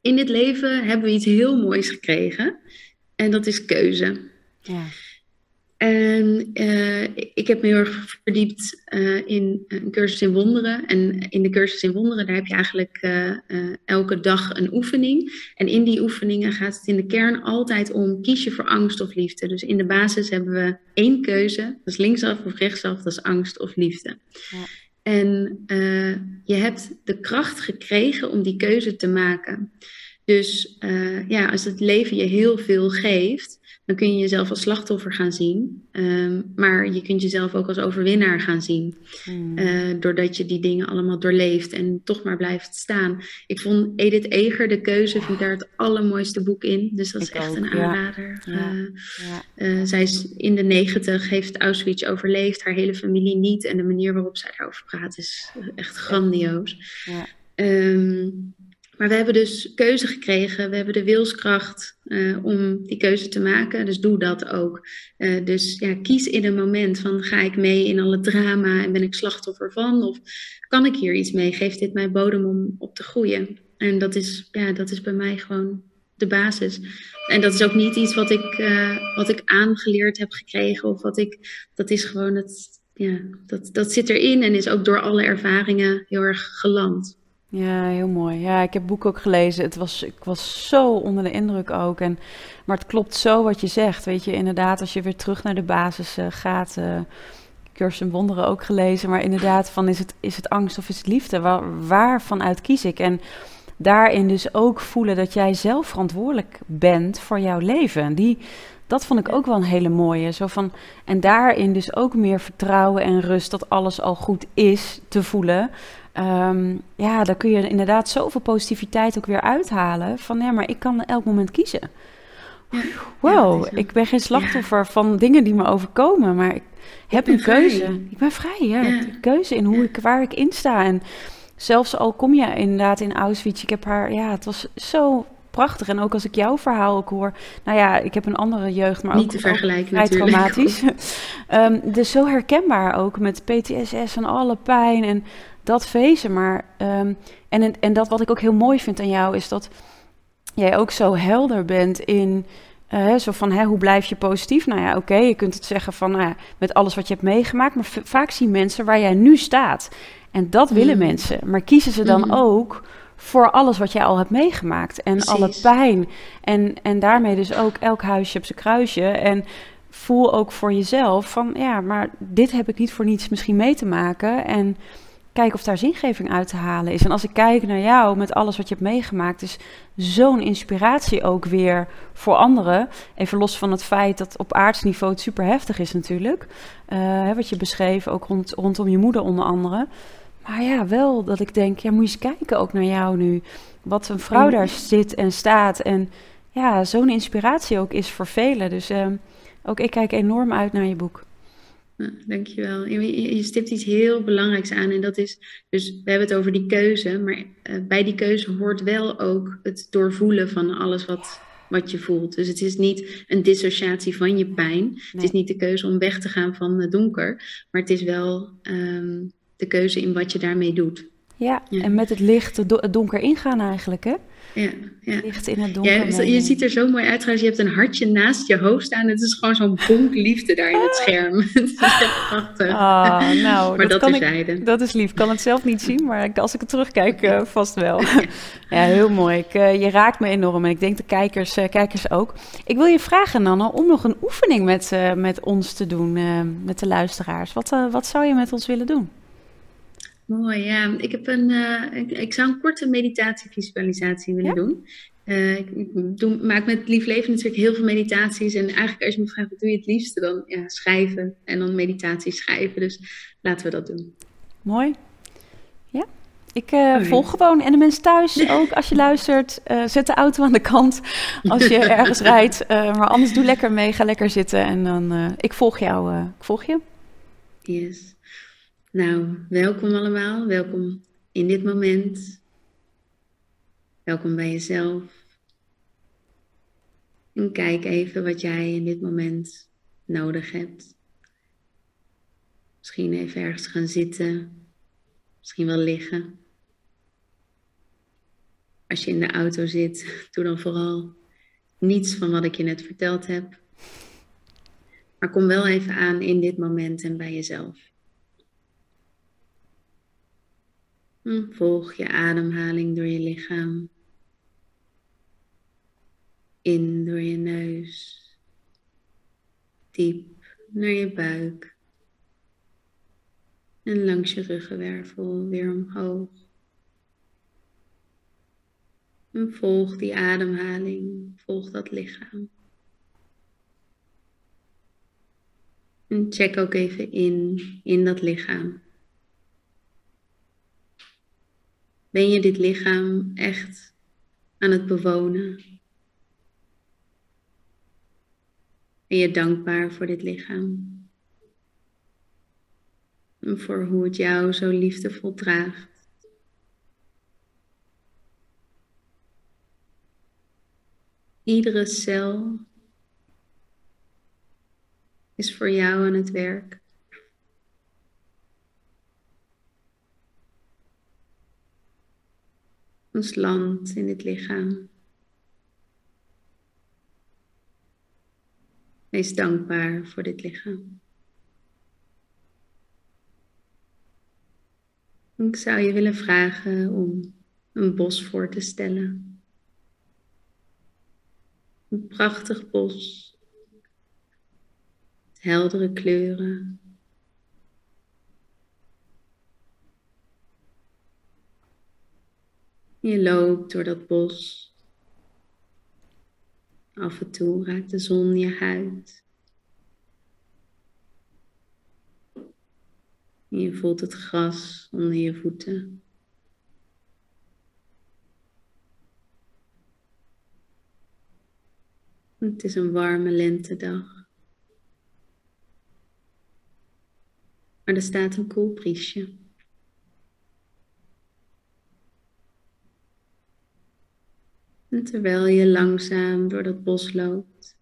in dit leven hebben we iets heel moois gekregen. En dat is keuze. Ja. En uh, ik heb me heel erg verdiept uh, in een cursus in wonderen. En in de cursus in wonderen, daar heb je eigenlijk uh, elke dag een oefening. En in die oefeningen gaat het in de kern altijd om kies je voor angst of liefde. Dus in de basis hebben we één keuze. Dat is linksaf of rechtsaf, dat is angst of liefde. Ja. En je hebt de kracht gekregen om die keuze te maken. Dus ja, als het leven je heel veel geeft dan kun je jezelf als slachtoffer gaan zien. Ehm, maar je kunt jezelf ook als overwinnaar gaan zien. Hmm. Eh, doordat je die dingen allemaal doorleeft en toch maar blijft staan. Ik vond Edith Eger, De Keuze, vind daar het allermooiste boek in. Dus dat is echt een aanrader. Ja. Uh, uh, zij is in de negentig, heeft Auschwitz overleefd. Haar hele familie niet. En de manier waarop zij daarover praat is echt grandioos. Um, maar we hebben dus keuze gekregen, we hebben de wilskracht uh, om die keuze te maken. Dus doe dat ook. Uh, dus ja, kies in een moment van ga ik mee in alle drama en ben ik slachtoffer van? Of kan ik hier iets mee? Geeft dit mij bodem om op te groeien? En dat is, ja, dat is bij mij gewoon de basis. En dat is ook niet iets wat ik, uh, wat ik aangeleerd heb gekregen of wat ik, dat is gewoon het, ja, dat, dat zit erin en is ook door alle ervaringen heel erg geland. Ja, heel mooi. Ja, ik heb boek ook gelezen. Het was, ik was zo onder de indruk ook. En, maar het klopt zo wat je zegt. Weet je, inderdaad, als je weer terug naar de basis uh, gaat. Uh, Cursus Wonderen ook gelezen. Maar inderdaad, van is het, is het angst of is het liefde? Waar, waar vanuit kies ik? En daarin dus ook voelen dat jij zelf verantwoordelijk bent voor jouw leven. Die, dat vond ik ook wel een hele mooie. Zo van, en daarin dus ook meer vertrouwen en rust dat alles al goed is te voelen. Um, ja, dan kun je inderdaad zoveel positiviteit ook weer uithalen. Van ja, maar ik kan elk moment kiezen. wow, ik ben geen slachtoffer van dingen die me overkomen, maar ik heb een keuze. Ik ben vrij, ja. Ik heb keuze in hoe ik, waar ik in sta. En zelfs al kom je inderdaad in Auschwitz, ik heb haar, ja, het was zo prachtig. En ook als ik jouw verhaal ook hoor. Nou ja, ik heb een andere jeugd, maar Niet ook, te vergelijken, vrij traumatisch. um, dus zo herkenbaar ook met PTSS en alle pijn en dat feesten. Maar, um, en, en dat wat ik ook heel mooi vind aan jou is dat jij ook zo helder bent in. Uh, zo van, hè, hoe blijf je positief? Nou ja, oké, je kunt het zeggen van, nou met alles wat je hebt meegemaakt. Maar vaak zien mensen waar jij nu staat. En dat willen mm. mensen. Maar kiezen ze dan mm. ook voor alles wat jij al hebt meegemaakt. En alle pijn. En, en daarmee dus ook elk huisje op zijn kruisje. En voel ook voor jezelf van, ja, maar dit heb ik niet voor niets misschien mee te maken. En kijk of daar zingeving uit te halen is. En als ik kijk naar jou met alles wat je hebt meegemaakt, is zo'n inspiratie ook weer voor anderen. Even los van het feit dat op aardsniveau het super heftig is natuurlijk. Uh, wat je beschreef, ook rond, rondom je moeder onder andere. Maar ja, wel dat ik denk, ja, moet je eens kijken ook naar jou nu. Wat een vrouw daar zit en staat. En ja, zo'n inspiratie ook is voor velen. Dus ehm, ook ik kijk enorm uit naar je boek. Nou, dankjewel. Je, je stipt iets heel belangrijks aan en dat is, dus we hebben het over die keuze, maar uh, bij die keuze hoort wel ook het doorvoelen van alles wat, wat je voelt. Dus het is niet een dissociatie van je pijn. Nee. Het is niet de keuze om weg te gaan van het donker, maar het is wel um, de keuze in wat je daarmee doet. Ja, ja. en met het licht het donker ingaan eigenlijk, hè? Ja, ja. Licht in het donker. Ja, je ziet er zo mooi uit trouwens. Je hebt een hartje naast je hoofd staan. Het is gewoon zo'n bonk liefde daar in het scherm. het is echt prachtig. Ah, nou, maar dat, dat is ik, Dat is lief. Ik kan het zelf niet zien, maar als ik het terugkijk, uh, vast wel. ja, heel mooi. Ik, uh, je raakt me enorm en ik denk de kijkers, uh, kijkers ook. Ik wil je vragen, Nanne, om nog een oefening met, met ons te doen, met de luisteraars. Wat, wat zou je met ons willen doen? Mooi, ja. Ik, heb een, uh, ik, ik, zou een korte meditatievisualisatie willen ja? doen. Uh, ik doe, maak met Lief Leven natuurlijk heel veel meditaties. En eigenlijk als je me vraagt, wat doe je het liefste? Dan ja, schrijven en dan meditaties schrijven. Dus laten we dat doen. Mooi. Ja, ik uh, volg gewoon. En de mensen thuis ook, als je luistert, zet de auto aan de kant als je ergens rijdt. maar anders doe lekker mee, ga lekker zitten. En dan, ik volg jou, ik volg je. Yes. Nou, welkom allemaal. Welkom in dit moment. Welkom bij jezelf. En kijk even wat jij in dit moment nodig hebt. Misschien even ergens gaan zitten. Misschien wel liggen. Als je in de auto zit, doe dan vooral niets van wat ik je net verteld heb. Maar kom wel even aan in dit moment en bij jezelf. Volg je ademhaling door je lichaam. In door je neus. Diep naar je buik. En langs je ruggenwervel weer omhoog. En volg die ademhaling, volg dat lichaam. En check ook even in, in dat lichaam. Ben je dit lichaam echt aan het bewonen? Ben je dankbaar voor dit lichaam? En voor hoe het jou zo liefdevol draagt? Iedere cel is voor jou aan het werk. Ons land in dit lichaam. Wees dankbaar voor dit lichaam. Ik zou je willen vragen om een bos voor te stellen. Een prachtig bos. Heldere kleuren. Je loopt door dat bos. Af en toe raakt de zon je huid. je voelt het gras onder je voeten. Het is een warme lentedag. Maar er staat een koelbriesje. En terwijl je langzaam door dat bos loopt,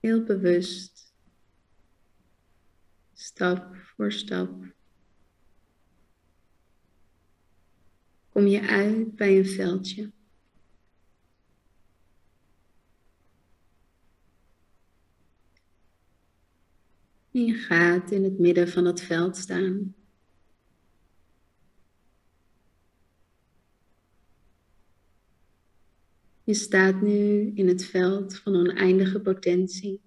heel bewust, stap voor stap, kom je uit bij een veldje. En je gaat in het midden van het veld staan. Je staat nu in het veld van oneindige potentie.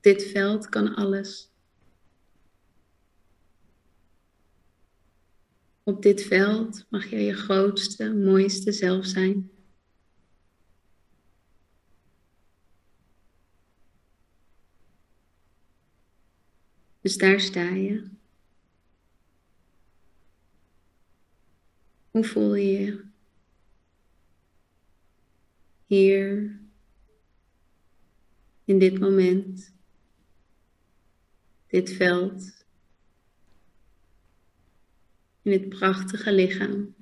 Dit veld kan alles. Op dit veld mag jij je grootste, mooiste zelf zijn. Dus daar sta je. Hoe voel je je? Hier, in dit moment, dit veld, in dit prachtige lichaam.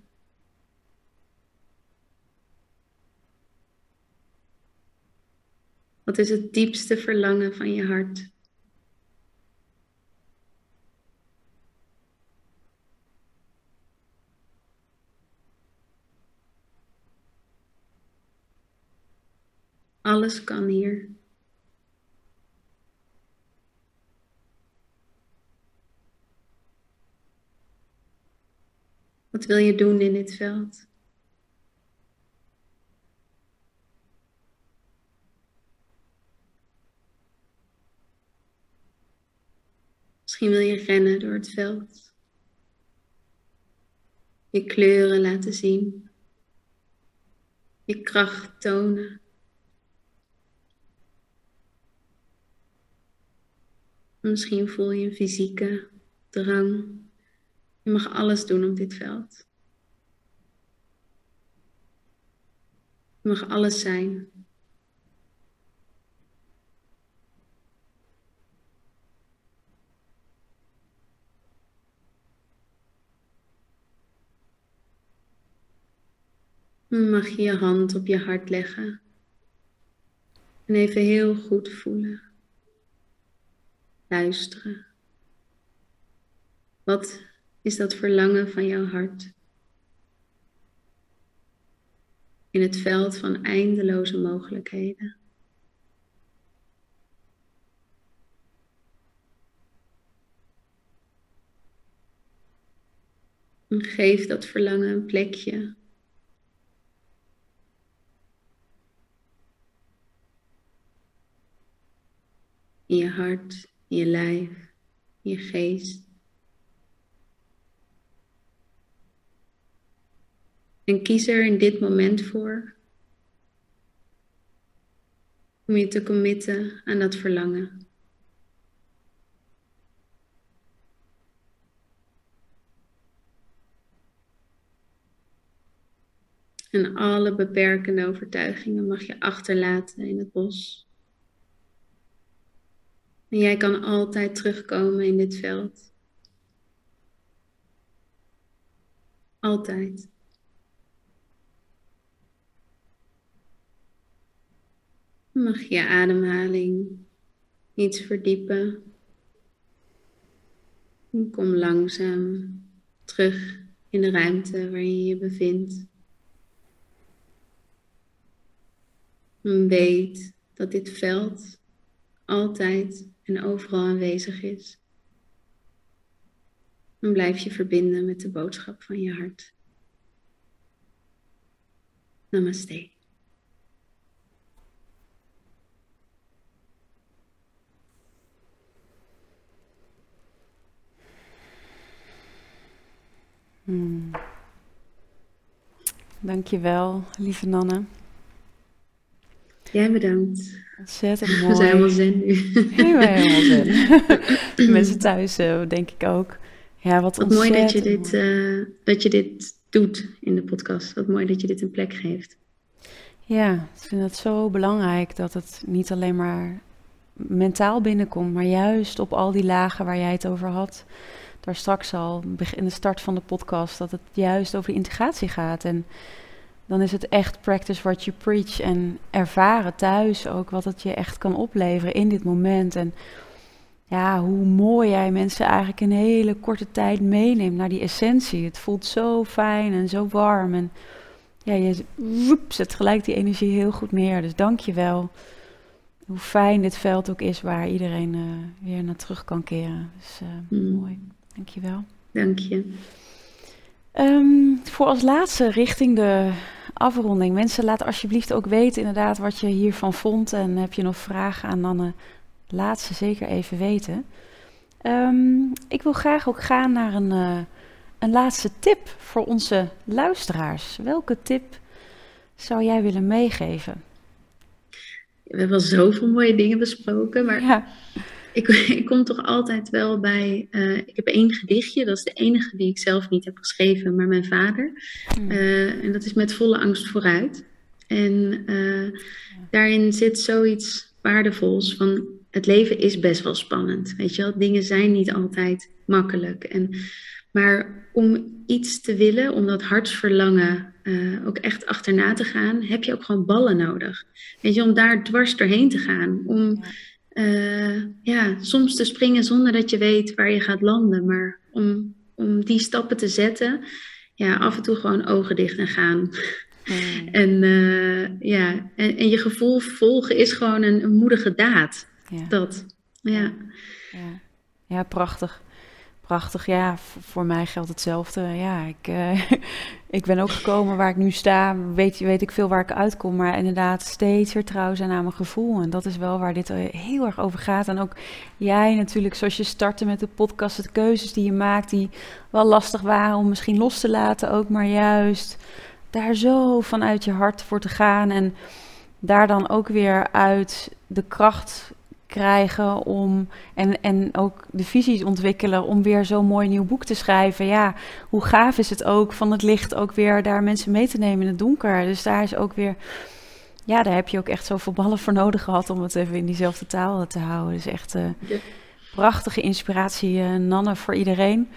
Wat is het diepste verlangen van je hart? Alles kan hier. Wat wil je doen in dit veld? Misschien wil je rennen door het veld. Je kleuren laten zien. Je kracht tonen. Misschien voel je een fysieke drang. Je mag alles doen op dit veld. Je mag alles zijn. Mag je je hand op je hart leggen en even heel goed voelen luisteren. Wat is dat verlangen van jouw hart? In het veld van eindeloze mogelijkheden. En geef dat verlangen een plekje. In je hart je lijf, je geest. En kies er in dit moment voor om je te committen aan dat verlangen. En alle beperkende overtuigingen mag je achterlaten in het bos. En jij kan altijd terugkomen in dit veld. Altijd. Mag je ademhaling iets verdiepen. En kom langzaam terug in de ruimte waarin je je bevindt. En weet dat dit veld altijd en overal aanwezig is. Dan blijf je verbinden met de boodschap van je hart. Namaste. Hmm. Dankjewel, lieve Nanne. Jij bedankt. Ontzettend mooi. We zijn helemaal zen nu. Helemaal zen. Mensen thuis uh, denk ik ook. Ja, wat, wat mooi dat je, dit, uh, dat je dit doet in de podcast. Wat mooi dat je dit een plek geeft. Ja, ik vind het zo belangrijk dat het niet alleen maar mentaal binnenkomt, maar juist op al die lagen waar jij het over had. Daar straks al in de start van de podcast, dat het juist over de integratie gaat. En dan is het echt practice what you preach en ervaren thuis ook wat het je echt kan opleveren in dit moment. En ja, hoe mooi jij mensen eigenlijk in een hele korte tijd meeneemt naar die essentie. Het voelt zo fijn en zo warm en ja, je woep, zet gelijk die energie heel goed neer. Dus dank je wel. Hoe fijn dit veld ook is waar iedereen uh, weer naar terug kan keren. Dus uh, mm. mooi. Dank je wel. Dank je. Um, voor als laatste richting de afronding. Mensen, laat alsjeblieft ook weten inderdaad wat je hiervan vond. En heb je nog vragen aan Nanne, laat ze zeker even weten. Um, ik wil graag ook gaan naar een, uh, een laatste tip voor onze luisteraars. Welke tip zou jij willen meegeven? We hebben al zoveel mooie dingen besproken, maar ja. Ik, ik kom toch altijd wel bij. Uh, ik heb één gedichtje, dat is de enige die ik zelf niet heb geschreven, maar mijn vader. Hmm. Uh, en dat is met volle angst vooruit. En uh, daarin zit zoiets waardevols van het leven is best wel spannend. Weet je wel, dingen zijn niet altijd makkelijk. En, maar om iets te willen, om dat hartsverlangen uh, ook echt achterna te gaan, heb je ook gewoon ballen nodig. Weet je, om daar dwars doorheen te gaan. Om uh, ja, soms te springen zonder dat je weet waar je gaat landen. Maar om, om die stappen te zetten, ja, af en toe gewoon ogen dicht en gaan. Hmm. en, uh, ja, en, en, je gevoel volgen is gewoon een, een moedige daad. Ja. Dat, ja. ja. Ja, prachtig. Prachtig, ja, voor mij geldt hetzelfde. Ja, ik, uh, ik ben ook gekomen waar ik nu sta. Weet, weet ik veel waar ik uitkom. Maar inderdaad, steeds weer trouw zijn aan mijn gevoel. En dat is wel waar dit heel erg over gaat. En ook jij natuurlijk, zoals je startte met de podcast, de keuzes die je maakt, die wel lastig waren om misschien los te laten. Ook maar juist daar zo vanuit je hart voor te gaan. En daar dan ook weer uit de kracht krijgen om en, en ook de visies ontwikkelen om weer zo'n mooi nieuw boek te schrijven. Ja, hoe gaaf is het ook van het licht ook weer daar mensen mee te nemen in het donker. Dus daar is ook weer, ja, daar heb je ook echt zoveel ballen voor nodig gehad om het even in diezelfde taal te houden. Dus echt uh, prachtige inspiratie, uh, Nanne, voor iedereen.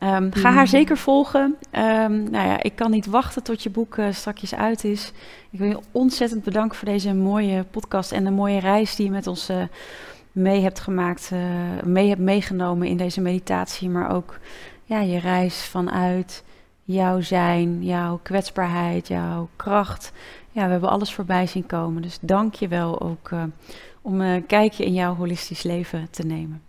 Um, ga haar zeker volgen. Um, nou ja, ik kan niet wachten tot je boek uh, strakjes uit is. Ik wil je ontzettend bedanken voor deze mooie podcast en de mooie reis die je met ons uh, mee hebt gemaakt, uh, mee hebt meegenomen in deze meditatie, maar ook ja, je reis vanuit jouw zijn, jouw kwetsbaarheid, jouw kracht. Ja, we hebben alles voorbij zien komen. Dus dank je wel ook om een kijkje in jouw holistisch leven te nemen.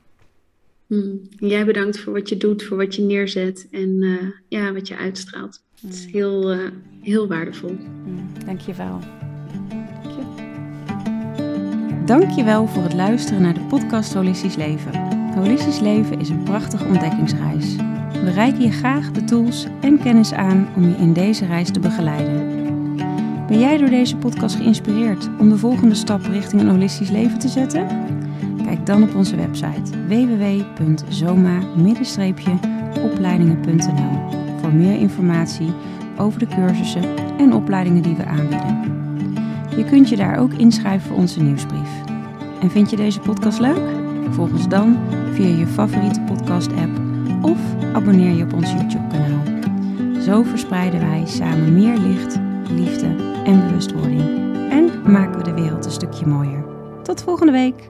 Hmm. Jij bedankt voor wat je doet, voor wat je neerzet en uh, ja, wat je uitstraalt. Het is hmm. heel, uh, heel waardevol. Mm. Dank je wel. Dank je wel voor het luisteren naar de podcast Holistisch Leven. Holistisch Leven is een prachtige ontdekkingsreis. We reiken je graag de tools en kennis aan om je in deze reis te begeleiden. Ben jij door deze podcast geïnspireerd om de volgende stap richting een holistisch leven te zetten? Kijk dan op onze website www.zoma-opleidingen.nl voor meer informatie over de cursussen en opleidingen die we aanbieden. Je kunt je daar ook inschrijven voor onze nieuwsbrief. En vind je deze podcast leuk? Volg ons dan via je favoriete podcast-app of abonneer je op ons YouTube-kanaal. Zo verspreiden wij samen meer licht, liefde en bewustwording en maken we de wereld een stukje mooier. Tot volgende week!